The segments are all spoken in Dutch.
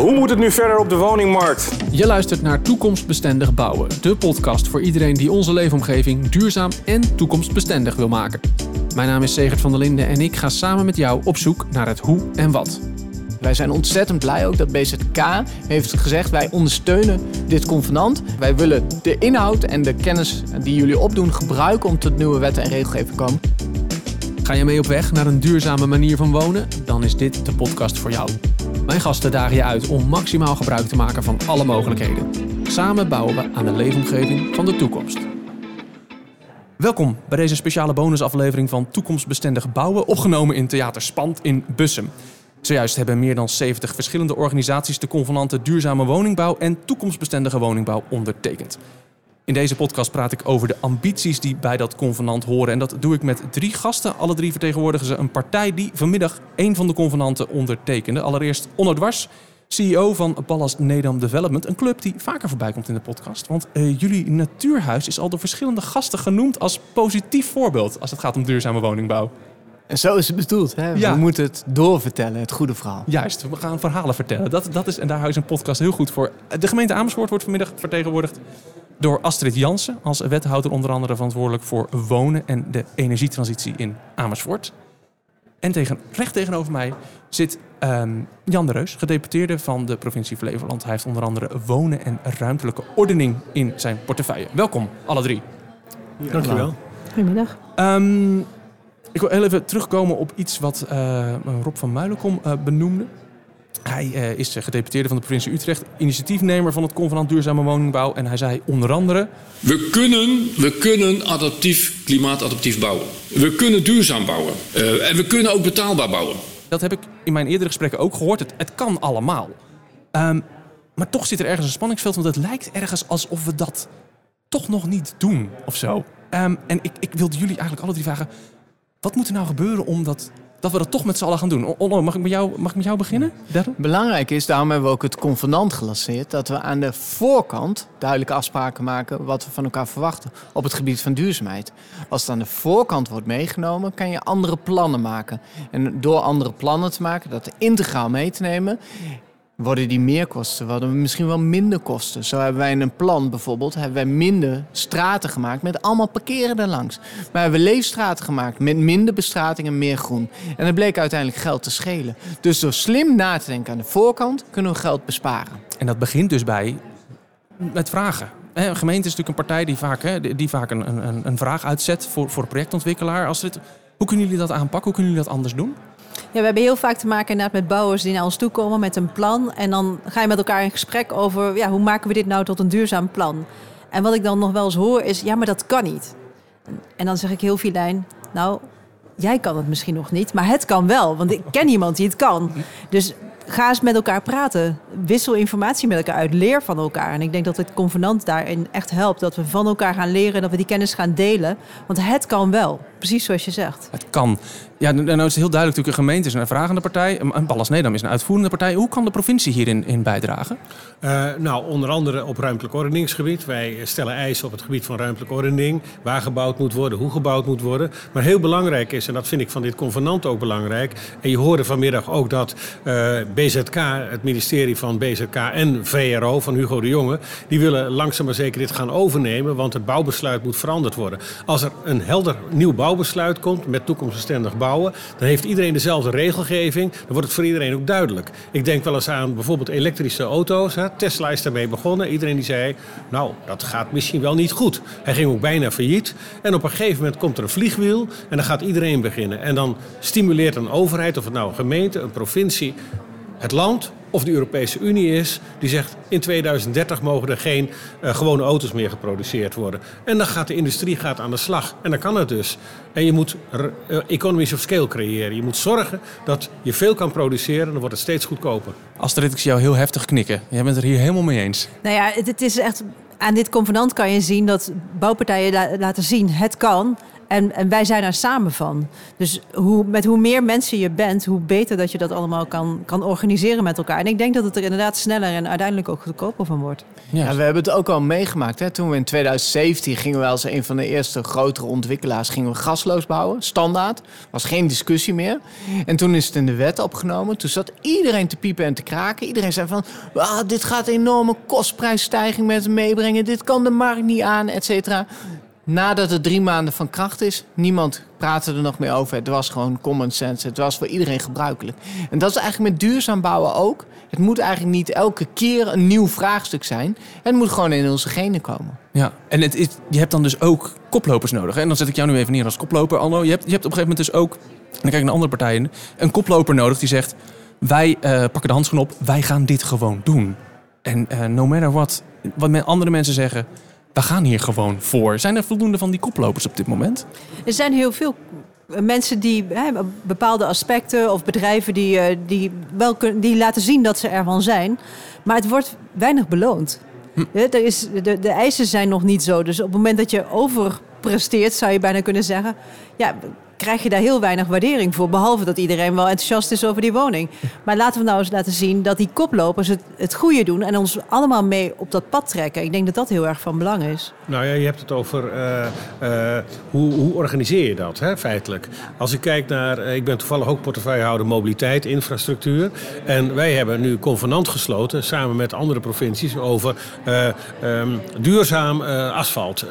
Hoe moet het nu verder op de woningmarkt? Je luistert naar Toekomstbestendig Bouwen, de podcast voor iedereen die onze leefomgeving duurzaam en toekomstbestendig wil maken. Mijn naam is Segert van der Linden en ik ga samen met jou op zoek naar het hoe en wat. Wij zijn ontzettend blij ook dat BZK heeft gezegd: wij ondersteunen dit convenant. Wij willen de inhoud en de kennis die jullie opdoen gebruiken om tot nieuwe wetten en regelgeving te komen. Ga je mee op weg naar een duurzame manier van wonen? Dan is dit de podcast voor jou. Mijn gasten dagen je uit om maximaal gebruik te maken van alle mogelijkheden. Samen bouwen we aan de leefomgeving van de toekomst. Welkom bij deze speciale bonusaflevering van Toekomstbestendig Bouwen, opgenomen in Theater Spand in Bussum. Zojuist hebben meer dan 70 verschillende organisaties de convenanten duurzame woningbouw en toekomstbestendige woningbouw ondertekend. In deze podcast praat ik over de ambities die bij dat convenant horen. En dat doe ik met drie gasten. Alle drie vertegenwoordigen ze een partij die vanmiddag één van de convenanten ondertekende. Allereerst Onno Dwars, CEO van Ballast Nedam Development. Een club die vaker voorbij komt in de podcast. Want uh, jullie natuurhuis is al door verschillende gasten genoemd als positief voorbeeld als het gaat om duurzame woningbouw. En zo is het bedoeld. Hè? We moeten het doorvertellen, het goede verhaal. Juist, we gaan verhalen vertellen. Dat, dat is, en daar je een podcast heel goed voor. De gemeente Amersfoort wordt vanmiddag vertegenwoordigd door Astrid Jansen als wethouder onder andere verantwoordelijk voor wonen en de energietransitie in Amersfoort. En tegen, recht tegenover mij zit um, Jan de Reus, gedeputeerde van de provincie Flevoland. Hij heeft onder andere wonen en ruimtelijke ordening in zijn portefeuille. Welkom, alle drie. Ja, Dankjewel. Goedemiddag. Um, ik wil heel even terugkomen op iets wat uh, Rob van Muilenkom uh, benoemde. Hij uh, is gedeputeerde van de provincie Utrecht, initiatiefnemer van het Convenant Duurzame Woningbouw. En hij zei onder andere... We kunnen, we kunnen adaptief, klimaatadaptief bouwen. We kunnen duurzaam bouwen. Uh, en we kunnen ook betaalbaar bouwen. Dat heb ik in mijn eerdere gesprekken ook gehoord. Het, het kan allemaal. Um, maar toch zit er ergens een spanningsveld, want het lijkt ergens alsof we dat toch nog niet doen of zo. Um, en ik, ik wilde jullie eigenlijk alle drie vragen... Wat moet er nou gebeuren om dat dat we dat toch met z'n allen gaan doen. Onno, mag ik met jou, mag ik met jou beginnen? Belangrijk is, daarom hebben we ook het convenant gelanceerd, dat we aan de voorkant duidelijke afspraken maken wat we van elkaar verwachten op het gebied van duurzaamheid. Als het aan de voorkant wordt meegenomen, kan je andere plannen maken. En door andere plannen te maken, dat integraal mee te nemen, worden die meerkosten, worden we misschien wel minder kosten. Zo hebben wij in een plan bijvoorbeeld hebben wij minder straten gemaakt met allemaal parkeren erlangs. Maar hebben we leefstraten gemaakt met minder bestrating en meer groen. En dat bleek uiteindelijk geld te schelen. Dus door slim na te denken aan de voorkant kunnen we geld besparen. En dat begint dus bij met vragen. Een gemeente is natuurlijk een partij die vaak, die vaak een, een, een vraag uitzet voor, voor projectontwikkelaar. Als het, hoe kunnen jullie dat aanpakken? Hoe kunnen jullie dat anders doen? We hebben heel vaak te maken inderdaad met bouwers die naar ons toe komen met een plan. En dan ga je met elkaar in gesprek over ja, hoe maken we dit nou tot een duurzaam plan. En wat ik dan nog wel eens hoor is, ja, maar dat kan niet. En dan zeg ik heel filijn, nou, jij kan het misschien nog niet, maar het kan wel. Want ik ken iemand die het kan. Dus ga eens met elkaar praten. Wissel informatie met elkaar uit. Leer van elkaar. En ik denk dat het convenant daarin echt helpt. Dat we van elkaar gaan leren. Dat we die kennis gaan delen. Want het kan wel. Precies zoals je zegt. Het kan. Ja, nou is het heel duidelijk natuurlijk een gemeente is een vragende partij. Een Ballas Nedam is een uitvoerende partij. Hoe kan de provincie hierin in bijdragen? Uh, nou, onder andere op ruimtelijk ordeningsgebied. Wij stellen eisen op het gebied van ruimtelijke ordening. Waar gebouwd moet worden, hoe gebouwd moet worden. Maar heel belangrijk is, en dat vind ik van dit convenant ook belangrijk. En je hoorde vanmiddag ook dat uh, BZK, het ministerie van BZK en VRO van Hugo de Jonge... die willen langzaam maar zeker dit gaan overnemen. Want het bouwbesluit moet veranderd worden. Als er een helder nieuw bouwbesluit komt met toekomstbestendig dan heeft iedereen dezelfde regelgeving. Dan wordt het voor iedereen ook duidelijk. Ik denk wel eens aan bijvoorbeeld elektrische auto's. Hè. Tesla is daarmee begonnen. Iedereen die zei, nou, dat gaat misschien wel niet goed. Hij ging ook bijna failliet. En op een gegeven moment komt er een vliegwiel en dan gaat iedereen beginnen. En dan stimuleert een overheid, of het nou een gemeente, een provincie, het land of de Europese Unie is, die zegt in 2030 mogen er geen uh, gewone auto's meer geproduceerd worden. En dan gaat de industrie gaat aan de slag. En dan kan het dus. En je moet uh, economies of scale creëren. Je moet zorgen dat je veel kan produceren, dan wordt het steeds goedkoper. Astrid, ik zie jou heel heftig knikken. Jij bent er hier helemaal mee eens. Nou ja, het, het is echt... Aan dit convenant kan je zien dat bouwpartijen la laten zien, het kan. En, en wij zijn er samen van. Dus hoe, met hoe meer mensen je bent, hoe beter dat je dat allemaal kan, kan organiseren met elkaar. En ik denk dat het er inderdaad sneller en uiteindelijk ook goedkoper van wordt. Ja, we hebben het ook al meegemaakt. Hè? Toen we in 2017 gingen we als een van de eerste grotere ontwikkelaars gingen we gasloos bouwen, standaard. Was geen discussie meer. En toen is het in de wet opgenomen. Toen zat iedereen te piepen en te kraken. Iedereen zei van, ah, dit gaat een enorme kostprijsstijging met zich meebrengen. Dit kan de markt niet aan, et cetera. Nadat het drie maanden van kracht is, niemand praatte er nog meer over. Het was gewoon common sense. Het was voor iedereen gebruikelijk. En dat is eigenlijk met duurzaam bouwen ook. Het moet eigenlijk niet elke keer een nieuw vraagstuk zijn. Het moet gewoon in onze genen komen. Ja, en het is, je hebt dan dus ook koplopers nodig. En dan zet ik jou nu even neer als koploper, Alno. Je hebt, je hebt op een gegeven moment dus ook, en dan kijk ik naar andere partijen, een koploper nodig die zegt... wij uh, pakken de handschoen op, wij gaan dit gewoon doen. En uh, no matter what, wat andere mensen zeggen, we gaan hier gewoon voor. Zijn er voldoende van die koplopers op dit moment? Er zijn heel veel mensen die hè, bepaalde aspecten of bedrijven die, uh, die, wel die laten zien dat ze ervan zijn. Maar het wordt weinig beloond. Hm. Er is, de, de eisen zijn nog niet zo. Dus op het moment dat je overpresteert, zou je bijna kunnen zeggen... ja, krijg je daar heel weinig waardering voor. Behalve dat iedereen wel enthousiast is over die woning. Maar laten we nou eens laten zien dat die koplopers het, het goede doen en ons allemaal mee op dat pad trekken. Ik denk dat dat heel erg van belang is. Nou ja, je hebt het over uh, uh, hoe, hoe organiseer je dat hè, feitelijk. Als ik kijk naar, uh, ik ben toevallig ook portefeuillehouder mobiliteit, infrastructuur. En wij hebben nu convenant gesloten samen met andere provincies over um, duurzaam asfalt,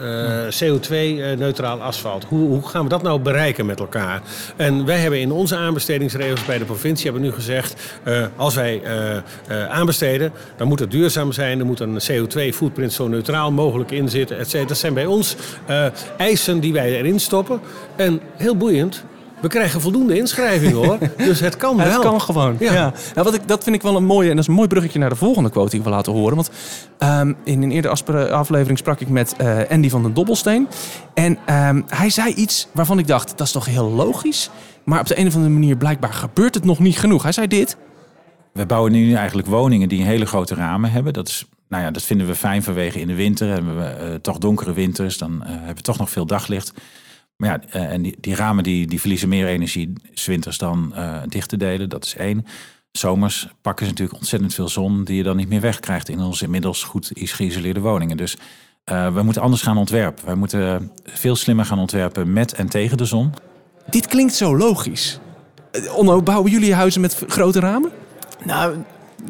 CO2-neutraal asfalt. Hoe, hoe gaan we dat nou bereiken met elkaar. En wij hebben in onze aanbestedingsregels bij de provincie hebben nu gezegd... Uh, als wij uh, uh, aanbesteden, dan moet het duurzaam zijn. Er moet een CO2-footprint zo neutraal mogelijk in zitten. Dat zijn bij ons eisen die wij erin stoppen. En heel boeiend, we krijgen voldoende inschrijvingen hoor. Dus het kan wel. Het kan gewoon. Ja. ja. Nou, wat ik, dat vind ik wel een mooie. En dat is een mooi bruggetje naar de volgende quote die ik wil laten horen. Want um, in een eerdere aflevering sprak ik met uh, Andy van den Dobbelsteen. En um, hij zei iets waarvan ik dacht, dat is toch heel logisch. Maar op de een of andere manier blijkbaar gebeurt het nog niet genoeg. Hij zei dit. We bouwen nu eigenlijk woningen die een hele grote ramen hebben. Dat is nou ja, dat vinden we fijn vanwege in de winter. Hebben we uh, toch donkere winters, dan uh, hebben we toch nog veel daglicht. Maar ja, uh, en die, die, ramen die, die verliezen meer energie zwinters dan uh, dicht te delen. Dat is één. Zomers pakken ze natuurlijk ontzettend veel zon die je dan niet meer wegkrijgt in onze inmiddels goed geïsoleerde woningen. Dus uh, we moeten anders gaan ontwerpen. Wij moeten veel slimmer gaan ontwerpen met en tegen de zon. Dit klinkt zo logisch. Onno, bouwen jullie huizen met grote ramen? Nou,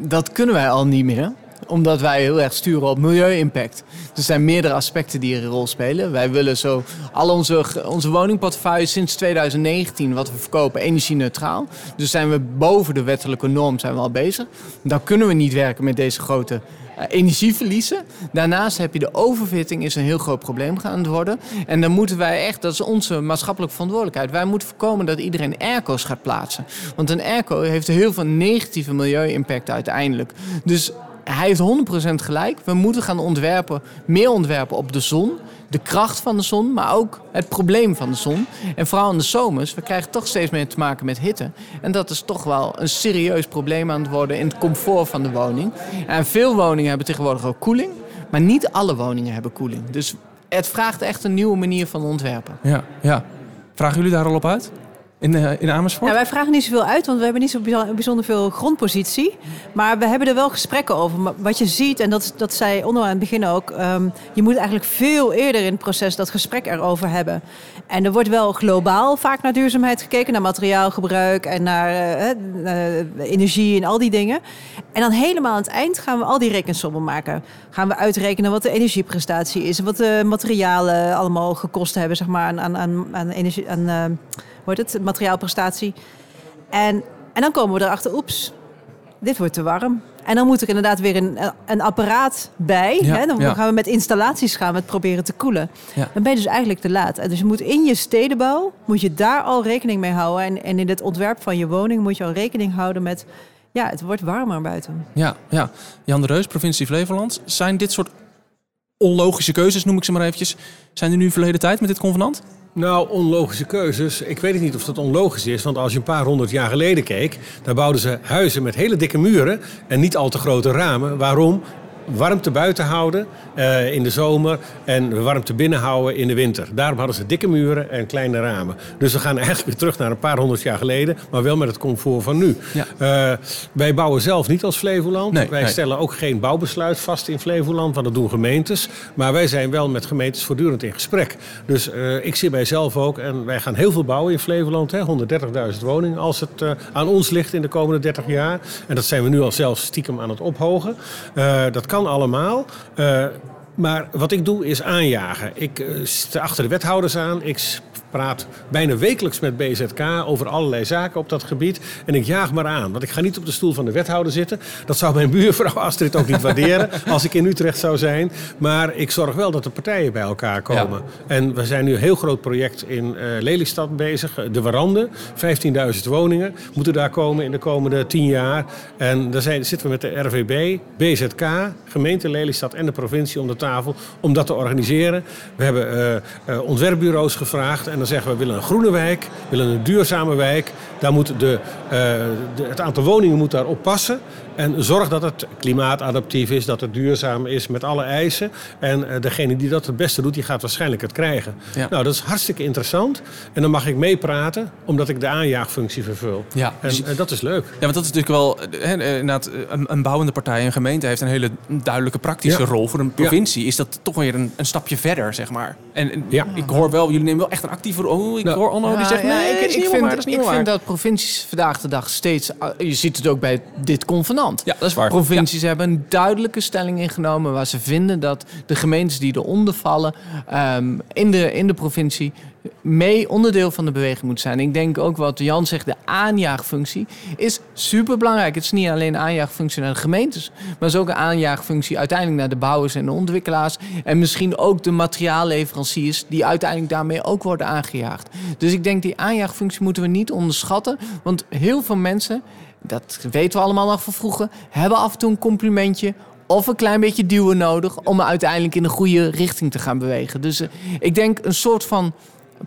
dat kunnen wij al niet meer omdat wij heel erg sturen op milieu-impact. Er zijn meerdere aspecten die een rol spelen. Wij willen zo al onze, onze woningportefeuille sinds 2019 wat we verkopen energie-neutraal. Dus zijn we boven de wettelijke norm zijn we al bezig. Dan kunnen we niet werken met deze grote uh, energieverliezen. Daarnaast heb je de overfitting, is een heel groot probleem gaan worden. En dan moeten wij echt, dat is onze maatschappelijke verantwoordelijkheid. Wij moeten voorkomen dat iedereen airco's gaat plaatsen. Want een airco heeft heel veel negatieve milieu-impact uiteindelijk. Dus hij heeft 100% gelijk. We moeten gaan ontwerpen, meer ontwerpen op de zon. De kracht van de zon, maar ook het probleem van de zon. En vooral in de zomers, we krijgen toch steeds meer te maken met hitte. En dat is toch wel een serieus probleem aan het worden in het comfort van de woning. En veel woningen hebben tegenwoordig ook koeling. Maar niet alle woningen hebben koeling. Dus het vraagt echt een nieuwe manier van ontwerpen. Ja, ja. Vragen jullie daar al op uit? In, uh, in Amersfoort? Ja, wij vragen niet zoveel uit, want we hebben niet zo bijzonder veel grondpositie. Maar we hebben er wel gesprekken over. Maar wat je ziet, en dat, dat zei Onno aan het begin ook... Um, je moet eigenlijk veel eerder in het proces dat gesprek erover hebben. En er wordt wel globaal vaak naar duurzaamheid gekeken... naar materiaalgebruik en naar uh, uh, energie en al die dingen. En dan helemaal aan het eind gaan we al die rekensommen maken. Gaan we uitrekenen wat de energieprestatie is... en wat de materialen allemaal gekost hebben zeg maar, aan, aan, aan, energie... Aan, wordt het, materiaalprestatie. En, en dan komen we erachter, oeps, dit wordt te warm. En dan moet er inderdaad weer een, een apparaat bij. Ja, hè? Dan ja. gaan we met installaties gaan, met proberen te koelen. Ja. Dan ben je dus eigenlijk te laat. Dus je moet in je stedenbouw, moet je daar al rekening mee houden. En, en in het ontwerp van je woning moet je al rekening houden met... Ja, het wordt warmer buiten. Ja, ja. Jan de Reus, provincie Flevoland. Zijn dit soort onlogische keuzes, noem ik ze maar eventjes... zijn er nu verleden tijd met dit convenant? Nou, onlogische keuzes. Ik weet niet of dat onlogisch is. Want als je een paar honderd jaar geleden keek... dan bouwden ze huizen met hele dikke muren... en niet al te grote ramen. Waarom? Warmte buiten houden eh, in de zomer en warmte binnen houden in de winter. Daarom hadden ze dikke muren en kleine ramen. Dus we gaan eigenlijk weer terug naar een paar honderd jaar geleden, maar wel met het comfort van nu. Ja. Eh, wij bouwen zelf niet als Flevoland. Nee, wij nee. stellen ook geen bouwbesluit vast in Flevoland, want dat doen gemeentes. Maar wij zijn wel met gemeentes voortdurend in gesprek. Dus eh, ik zie mijzelf ook en wij gaan heel veel bouwen in Flevoland. hè, 130.000 woningen als het aan ons ligt in de komende 30 jaar. En dat zijn we nu al zelfs stiekem aan het ophogen. Dat kan allemaal. Eh, maar wat ik doe is aanjagen. Ik eh, sta achter de wethouders aan. Ik praat bijna wekelijks met BZK over allerlei zaken op dat gebied. En ik jaag maar aan. Want ik ga niet op de stoel van de wethouder zitten. Dat zou mijn buurvrouw Astrid ook niet waarderen als ik in Utrecht zou zijn. Maar ik zorg wel dat de partijen bij elkaar komen. En we zijn nu een heel groot project in eh, Lelystad bezig. eh, De Warande. 15.000 woningen moeten daar komen in de komende 10 jaar. En daar zijn, zitten we met de RVB, BZK, gemeente Lelystad en de provincie om de tafel om dat te organiseren. We hebben eh, ontwerpbureaus gevraagd en dan zeggen we, we willen een groene wijk, we willen een duurzame wijk. Daar moet de, eh, het aantal woningen moet daarop passen. En zorg dat het klimaatadaptief is, dat het duurzaam is met alle eisen. En eh, degene die dat het beste doet, die gaat waarschijnlijk het krijgen. Ja. Nou, dat is hartstikke interessant. En dan mag ik meepraten, omdat ik de aanjaagfunctie vervul. Ja, En dus- eh, dat is leuk. Ja, want dat is natuurlijk wel... hè, eh, inderdaad, een, een bouwende partij, een gemeente... heeft een hele duidelijke praktische Ja. rol. Voor een provincie is dat toch weer een, een stapje verder, zeg maar. En, en Ja. ik hoor wel, jullie nemen wel echt een actieve rol. Oh, ik Nou, hoor Anno die zegt, nee, ik, ik niet vind, waar, dat is niet ik helemaal vind waar. dat provincies vandaag de dag steeds... Je ziet het ook bij dit convenant. Ja, dat is waar. Provincies hebben een duidelijke stelling ingenomen... waar ze vinden dat de gemeentes die eronder vallen... ehm, in, de, in de provincie mee onderdeel van de beweging moet zijn. Ik denk ook wat Jan zegt, de aanjaagfunctie is superbelangrijk. Het is niet alleen een aanjaagfunctie naar de gemeentes... maar het is ook een aanjaagfunctie uiteindelijk naar de bouwers en de ontwikkelaars... en misschien ook de materiaalleveranciers... die uiteindelijk daarmee ook worden aangejaagd. Dus ik denk die aanjaagfunctie moeten we niet onderschatten... want heel veel mensen, dat weten we allemaal nog van vroeger... hebben af en toe een complimentje of een klein beetje duwen nodig om uiteindelijk in de goede richting te gaan bewegen. Dus eh, ik denk een soort van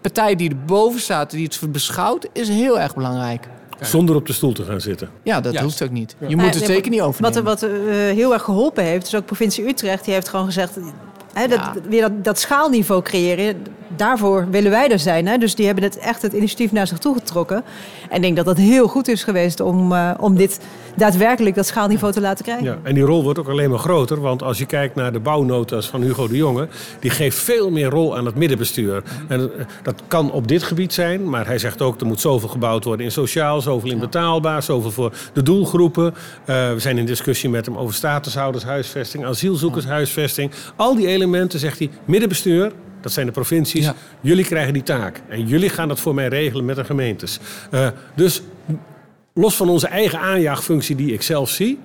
partij die erboven staat, die het beschouwt, is heel erg belangrijk. Zonder op de stoel te gaan zitten. Ja, dat Juist. hoeft ook niet. Je moet het zeker niet Wat, overnemen. wat eh, heel erg geholpen heeft, is ook provincie Utrecht. Die heeft gewoon gezegd, hè, dat, Ja. weer dat, dat schaalniveau creëren. Daarvoor willen wij er zijn. Hè? Dus die hebben het echt het initiatief naar zich toe getrokken. En ik denk dat dat heel goed is geweest om, eh, om dit daadwerkelijk dat schaalniveau te laten krijgen. Ja, en die rol wordt ook alleen maar groter. Want als je kijkt naar de bouwnotas van Hugo de Jonge... die geeft veel meer rol aan het middenbestuur. En eh, dat kan op dit gebied zijn. Maar hij zegt ook, er moet zoveel gebouwd worden in sociaal... zoveel in betaalbaar, zoveel voor de doelgroepen. Eh, we zijn in discussie met hem over statushoudershuisvesting... asielzoekershuisvesting. Al die elementen, zegt hij, middenbestuur... Dat zijn de provincies. Ja. Jullie krijgen die taak. En jullie gaan dat voor mij regelen met de gemeentes. Eh, dus los van onze eigen aanjaagfunctie die ik zelf zie,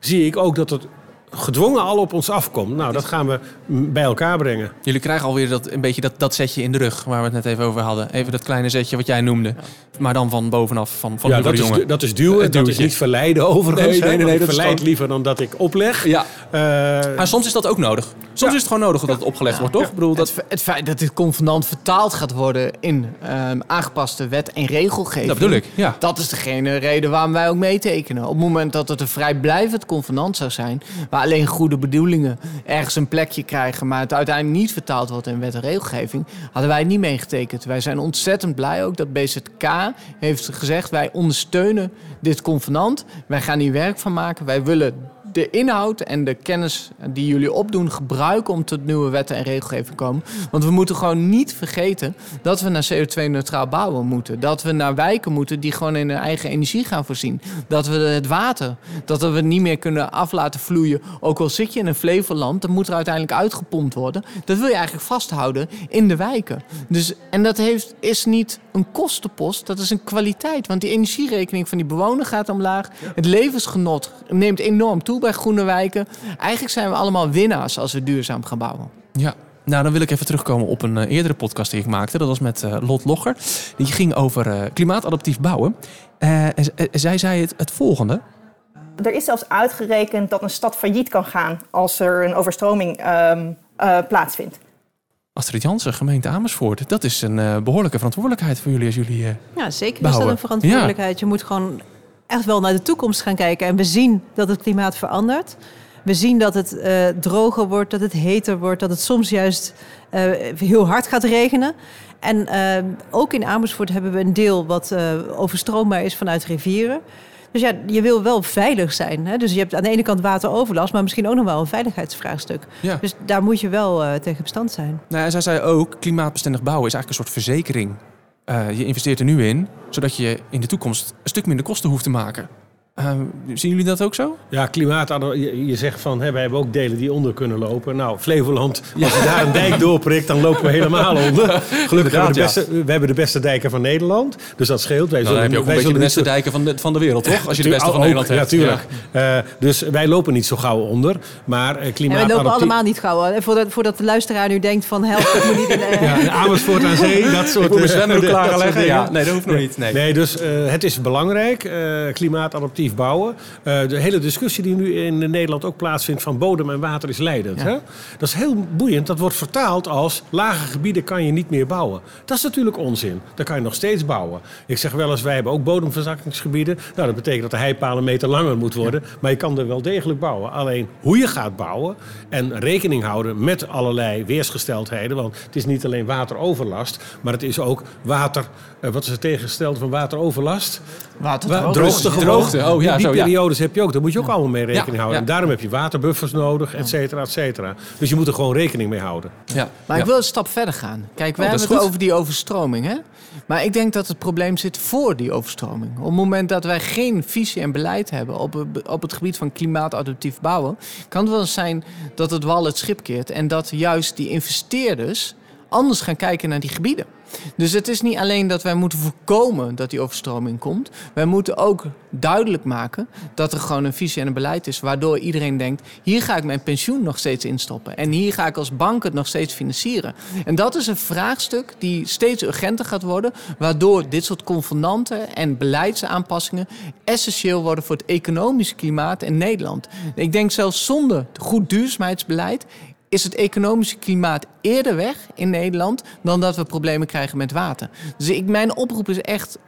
zie ik ook dat het gedwongen al op ons afkomt. Nou, dat gaan we bij elkaar brengen. Jullie krijgen alweer dat, een beetje dat, dat setje in de rug waar we het net even over hadden. Even dat kleine zetje wat jij noemde. Maar dan van bovenaf, van, van ja, dat de is, dat is duwen. Het Dat is niet verleiden overigens. Nee, nee, nee, dat is verleid gewoon- liever dan dat ik opleg. Ja. Eh, Maar soms is dat ook nodig. Soms Ja. is het gewoon nodig dat het opgelegd wordt, toch? Ik bedoel, Het, dat, het feit dat dit convenant vertaald gaat worden in ehm, aangepaste wet en regelgeving. dat bedoel ik, ja. Dat is degene reden waarom wij ook meetekenen. Op het moment dat het een vrijblijvend convenant zou zijn, waar alleen goede bedoelingen ergens een plekje krijgen, maar het uiteindelijk niet vertaald wordt in wet en regelgeving, hadden wij het niet meegetekend. Wij zijn ontzettend blij ook dat BZK heeft gezegd: wij ondersteunen dit convenant. Wij gaan hier werk van maken. Wij willen de inhoud en de kennis die jullie opdoen gebruiken om tot nieuwe wetten en regelgeving te komen. Want we moeten gewoon niet vergeten dat we naar CO2-neutraal bouwen moeten. Dat we naar wijken moeten die gewoon in hun eigen energie gaan voorzien. Dat we het water, dat we niet meer kunnen af laten vloeien. Ook al zit je in een Flevoland, dan moet er uiteindelijk uitgepompt worden. Dat wil je eigenlijk vasthouden in de wijken. Dus, en dat heeft, is niet een kostenpost, dat is een kwaliteit. Want die energierekening van die bewoner gaat omlaag. Het levensgenot neemt enorm toe bij groene wijken. Eigenlijk zijn we allemaal winnaars als we duurzaam gaan bouwen. Ja. Nou, dan wil ik even terugkomen op een eh, eerdere podcast die ik maakte. Dat was met eh, Lot Logger. Die ging over eh, klimaatadaptief bouwen. Eh, en zij zei het, het volgende. Er is zelfs uitgerekend dat een stad failliet kan gaan als er een overstroming ehm, eh, plaatsvindt. Astrid Jansen, gemeente Amersfoort. Dat is een eh, behoorlijke verantwoordelijkheid voor jullie als jullie... eh, Ja, zeker is dat een verantwoordelijkheid. Je moet gewoon echt wel naar de toekomst gaan kijken. En we zien dat het klimaat verandert. We zien dat het eh, droger wordt, dat het heter wordt, dat het soms juist eh, heel hard gaat regenen. En eh, ook in Amersfoort hebben we een deel wat overstroombaar is vanuit rivieren. Dus ja, je wil wel veilig zijn. Hè? Dus je hebt aan de ene kant wateroverlast, maar misschien ook nog wel een veiligheidsvraagstuk. Ja. Dus daar moet je wel tegen bestand zijn. Nou, en zij zei ook, klimaatbestendig bouwen is eigenlijk een soort verzekering. Eh, je investeert er nu in, zodat je in de toekomst een stuk minder kosten hoeft te maken. Eh, zien jullie dat ook zo? Ja, klimaat. Je, je zegt van, hè, wij hebben ook delen die onder kunnen lopen. Nou, Flevoland, als je daar een dijk doorprikt, dan lopen we helemaal onder. Gelukkig hebben we, de ja. beste, we hebben de beste dijken van Nederland. Dus dat scheelt. Wij Nou, dan heb je ook een wij beetje de beste dijken van de, van de wereld, toch? Als je de beste van Ook, Nederland hebt. Natuurlijk. dus wij lopen niet zo gauw onder. Maar eh, En klimaat... we lopen allemaal niet gauw. hè. Voordat, voordat de luisteraar nu denkt van help, ik moet niet in, eh, Ja, en Amersfoort aan zee, dat soort... Ik moet mijn eh, zwembroek klaarleggen. dingen. Ja, nee, dat hoeft nog niet. Nee. Nee, dus eh, het is belangrijk, eh, bouwen. Eh, de hele discussie die nu in Nederland ook plaatsvindt van bodem en water is leidend. Hè? Dat is heel boeiend. Dat wordt vertaald als lage gebieden kan je niet meer bouwen. Dat is natuurlijk onzin. Dan kan je nog steeds bouwen. Ik zeg wel eens, wij hebben ook bodemverzakkingsgebieden. Nou, dat betekent dat de heipaal een meter langer moet worden. Maar je kan er wel degelijk bouwen. Alleen hoe je gaat bouwen en rekening houden met allerlei weersgesteldheden. Want het is niet alleen wateroverlast, maar het is ook water... eh, wat is het tegengestelde van wateroverlast? Waterdroogte. Droogte. Droogte, oh ja, die zo, ja. periodes heb je ook. Daar moet je ook allemaal mee rekening Ja, houden. ja. En daarom heb je waterbuffers nodig, et cetera, et cetera. Dus je moet er gewoon rekening mee houden. Ja. Maar ja. ik wil een stap verder gaan. Kijk, we Oh, dat hebben het goed. over die overstroming. Hè? Maar ik denk dat het probleem zit voor die overstroming. Op het moment dat wij geen visie en beleid hebben op, het- op het gebied van klimaatadaptief bouwen, kan het wel eens zijn dat het wal het schip keert. En dat juist die investeerders anders gaan kijken naar die gebieden. Dus het is niet alleen dat wij moeten voorkomen dat die overstroming komt. Wij moeten ook duidelijk maken dat er gewoon een visie en een beleid is. Waardoor iedereen denkt, hier ga ik mijn pensioen nog steeds instoppen. En hier ga ik als bank het nog steeds financieren. En dat is een vraagstuk die steeds urgenter gaat worden. Waardoor dit soort convenanten en beleidsaanpassingen essentieel worden voor het economische klimaat in Nederland. Ik denk zelfs zonder goed duurzaamheidsbeleid is het economische klimaat eerder weg in Nederland dan dat we problemen krijgen met water. Dus ik, mijn oproep is echt.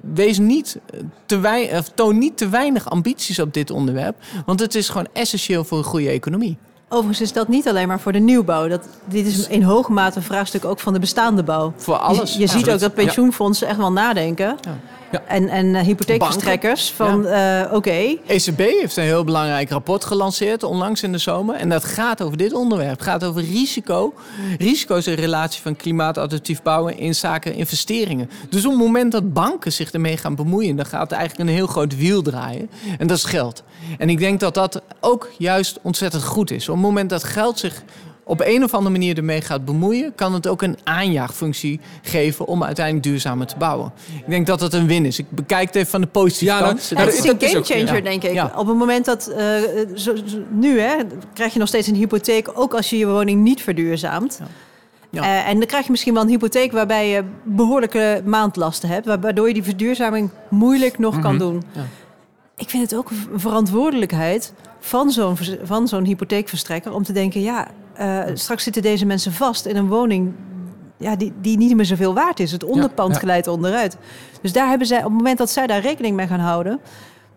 Wees niet te wei- of toon niet te weinig ambities op dit onderwerp. Want het is gewoon essentieel voor een goede economie. Overigens is dat niet alleen maar voor de nieuwbouw. Dat, dit is in hoge mate een vraagstuk ook van de bestaande bouw. Voor alles. Je, je ziet ook dat pensioenfondsen echt wel nadenken. Ja. En, en eh, hypotheekverstrekkers van, eh, oké, ECB heeft een heel belangrijk rapport gelanceerd onlangs in de zomer. En dat gaat over dit onderwerp. Het gaat over risico. Risico is een relatie van klimaatadaptief bouwen in zaken investeringen. Dus op het moment dat banken zich ermee gaan bemoeien, dan gaat er eigenlijk een heel groot wiel draaien. En dat is geld. En ik denk dat dat ook juist ontzettend goed is. Op het moment dat geld zich op een of andere manier ermee gaat bemoeien, kan het ook een aanjaagfunctie geven om uiteindelijk duurzamer te bouwen. Ik denk dat het een win is. Ik bekijk het even van de positieve Ja, nou, kant. Ja, het dat- is dat een game changer, ja. denk ik. Ja. Op het moment dat, eh, zo- zo- nu hè, krijg je nog steeds een hypotheek, ook als je je woning niet verduurzaamt. Ja. Eh, en dan krijg je misschien wel een hypotheek waarbij je behoorlijke maandlasten hebt, wa- waardoor je die verduurzaming moeilijk nog kan doen. Ja. Ik vind het ook een verantwoordelijkheid van zo'n van zo'n hypotheekverstrekker om te denken, ja, eh, straks zitten deze mensen vast in een woning ja, die, die niet meer zoveel waard is. Het onderpand ja. glijdt onderuit. Dus daar hebben zij, op het moment dat zij daar rekening mee gaan houden,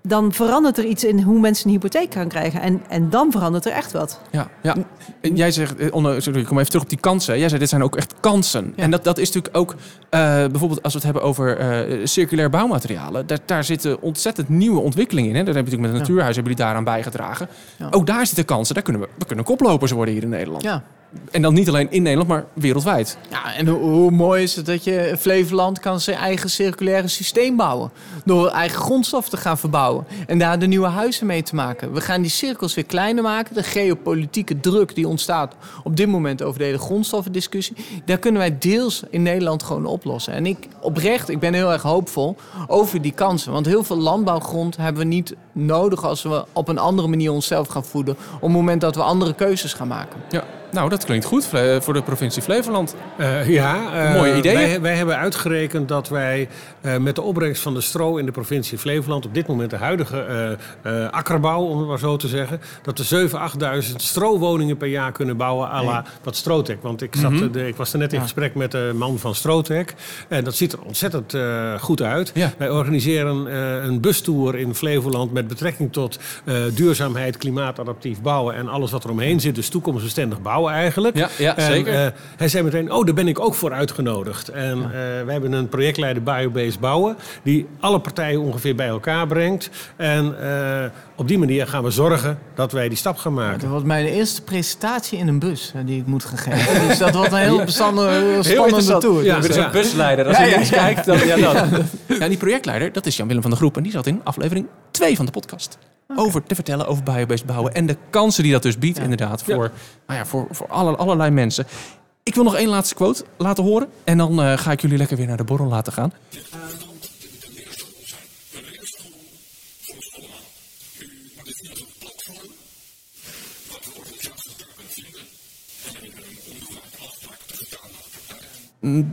dan verandert er iets in hoe mensen een hypotheek gaan krijgen. En, en dan verandert er echt wat. Ja, ja. En jij zegt, eh, Onno, sorry, ik kom even terug op die kansen. Jij zei, dit zijn ook echt kansen. Ja. En dat, dat is natuurlijk ook, eh, bijvoorbeeld als we het hebben over eh, circulair bouwmaterialen. Daar, daar zitten ontzettend nieuwe ontwikkelingen in. Hè? Daar heb je natuurlijk met het Natuurhuis hebben jullie daaraan bijgedragen. Ja. Ook daar zitten kansen. Daar kunnen we, we kunnen koplopers worden hier in Nederland. Ja. En dan niet alleen in Nederland, maar wereldwijd. Ja, en hoe, hoe mooi is het dat je Flevoland kan zijn eigen circulaire systeem bouwen. Door eigen grondstoffen te gaan verbouwen. En daar de nieuwe huizen mee te maken. We gaan die cirkels weer kleiner maken. De geopolitieke druk die ontstaat op dit moment over de hele grondstoffendiscussie. Daar kunnen wij deels in Nederland gewoon oplossen. En ik oprecht, ik ben heel erg hoopvol over die kansen. Want heel veel landbouwgrond hebben we niet nodig als we op een andere manier onszelf gaan voeden. Op het moment dat we andere keuzes gaan maken. Ja, Nou, dat klinkt goed Vle- voor de provincie Flevoland. Eh, ja, eh, Mooie ideeën. Wij, wij hebben uitgerekend dat wij eh, met de opbrengst van de stro in de provincie Flevoland, op dit moment de huidige eh, eh, akkerbouw, om het maar zo te zeggen, dat we 7.000, 8.000 strowoningen per jaar kunnen bouwen à la wat Strotec. Want ik, zat, Mhm. eh, de, ik was er net in Ja. gesprek met de man van Strotec en dat ziet er ontzettend eh, goed uit. Ja. Wij organiseren eh, een bustour in Flevoland met betrekking tot eh, duurzaamheid, klimaatadaptief bouwen en alles wat er omheen zit. Dus toekomstbestendig bouwen eigenlijk. Ja, ja En, zeker. eh, hij zei meteen, oh, daar ben ik ook voor uitgenodigd. En eh, wij hebben een projectleider Biobased Bouwen... die alle partijen ongeveer bij elkaar brengt. En eh, op die manier gaan we zorgen dat wij die stap gaan maken. Dat wordt mijn eerste presentatie in een bus hè, die ik moet gaan geven. Dus dat wordt een heel bestandig, heel spannende tour. Ja, Dus, ja. busleider. Als je ja, kijkt, dan... Ja, dat. ja, die projectleider, dat is Jan-Willem van der Groep. En die zat in aflevering 2 van de podcast. Over te vertellen over biobased bouwen. En de kansen die dat dus biedt, inderdaad, voor, Nou ja, voor, voor alle, allerlei mensen. Ik wil nog één laatste quote laten horen. En dan eh, ga ik jullie lekker weer naar de borrel laten gaan.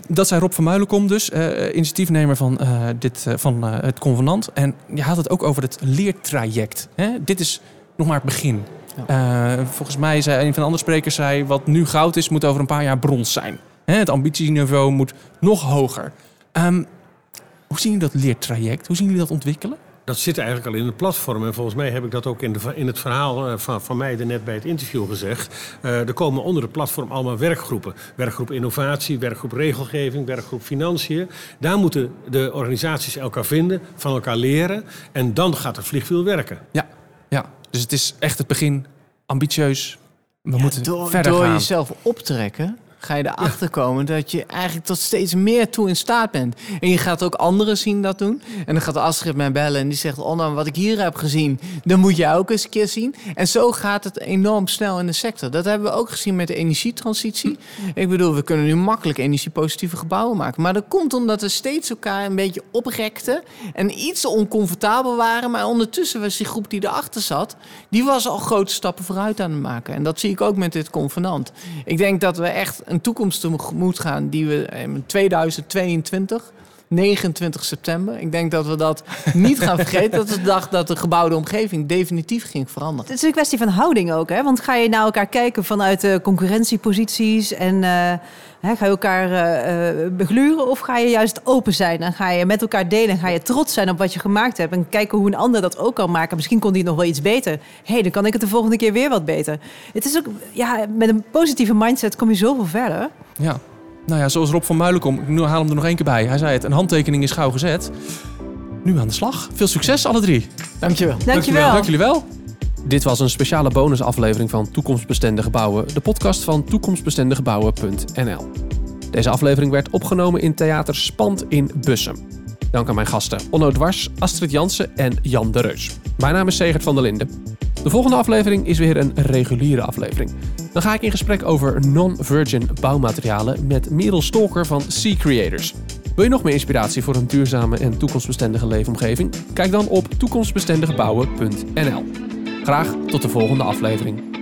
Dat zei Rob van Muilenkom dus, eh, initiatiefnemer van, eh, dit, eh, van eh, het convenant. En je had het ook over het leertraject. Hè? Dit is nog maar het begin. Eh, volgens mij zei een van de andere sprekers, zei, wat nu goud is, moet over een paar jaar brons zijn. Hè? Het ambitieniveau moet nog hoger. Ehm, hoe zien jullie dat leertraject? Hoe zien jullie dat ontwikkelen? Dat zit eigenlijk al in het platform. En volgens mij heb ik dat ook in, de, in het verhaal eh, van, van mij net bij het interview gezegd. Eh, er komen onder het platform allemaal werkgroepen. Werkgroep innovatie, werkgroep regelgeving, werkgroep financiën. Daar moeten de organisaties elkaar vinden, van elkaar leren. En dan gaat het vliegwiel werken. Ja, ja. dus het is echt het begin ambitieus. We moeten door, verder door gaan. jezelf optrekken ga je erachter komen dat je eigenlijk tot steeds meer toe in staat bent. En je gaat ook anderen zien dat doen. En dan gaat Astrid mij bellen en die zegt... oh nou, wat ik hier heb gezien, dan moet jij ook eens een keer zien. En zo gaat het enorm snel in de sector. Dat hebben we ook gezien met de energietransitie. Ik bedoel, we kunnen nu makkelijk energiepositieve gebouwen maken. Maar dat komt omdat we steeds elkaar een beetje oprekten... en iets oncomfortabel waren. Maar ondertussen was die groep die erachter zat... die was al grote stappen vooruit aan het maken. En dat zie ik ook met dit convenant. Ik denk dat we echt een toekomst tegemoet gaan... die we in 2022... 29 september. Ik denk dat we dat niet gaan vergeten. Dat is de dag dat de gebouwde omgeving definitief ging veranderen. Het is een kwestie van houding ook, hè? Want ga je naar elkaar kijken vanuit de concurrentieposities en eh, hè, ga je elkaar eh, eh, begluren of ga je juist open zijn en ga je met elkaar delen en ga je trots zijn op wat je gemaakt hebt en kijken hoe een ander dat ook kan maken. Misschien kon die nog wel iets beter. Hé, hey, dan kan ik het de volgende keer weer wat beter. Het is ook, ja, met een positieve mindset kom je zoveel verder. Ja. Nou ja, zoals Rob van Muilenkom. Ik haal hem er nog één keer bij. Hij zei het, een handtekening is gauw gezet. Nu aan de slag. Veel succes alle drie. Dankjewel. Dankjewel. Dank jullie wel. Dit was een speciale bonusaflevering van Toekomstbestendige Gebouwen, de podcast van toekomstbestendigebouwen.nl. Deze aflevering werd opgenomen in Theater Spand in Bussum. Dank aan mijn gasten Onno Dwars, Astrid Jansen en Jan de Reus. Mijn naam is Segert van der Linden. De volgende aflevering is weer een reguliere aflevering. Dan ga ik in gesprek over non-virgin bouwmaterialen met Merel Stolker van Sea Creators. Wil je nog meer inspiratie voor een duurzame en toekomstbestendige leefomgeving? Kijk dan op toekomstbestendigebouwen.nl. Graag tot de volgende aflevering.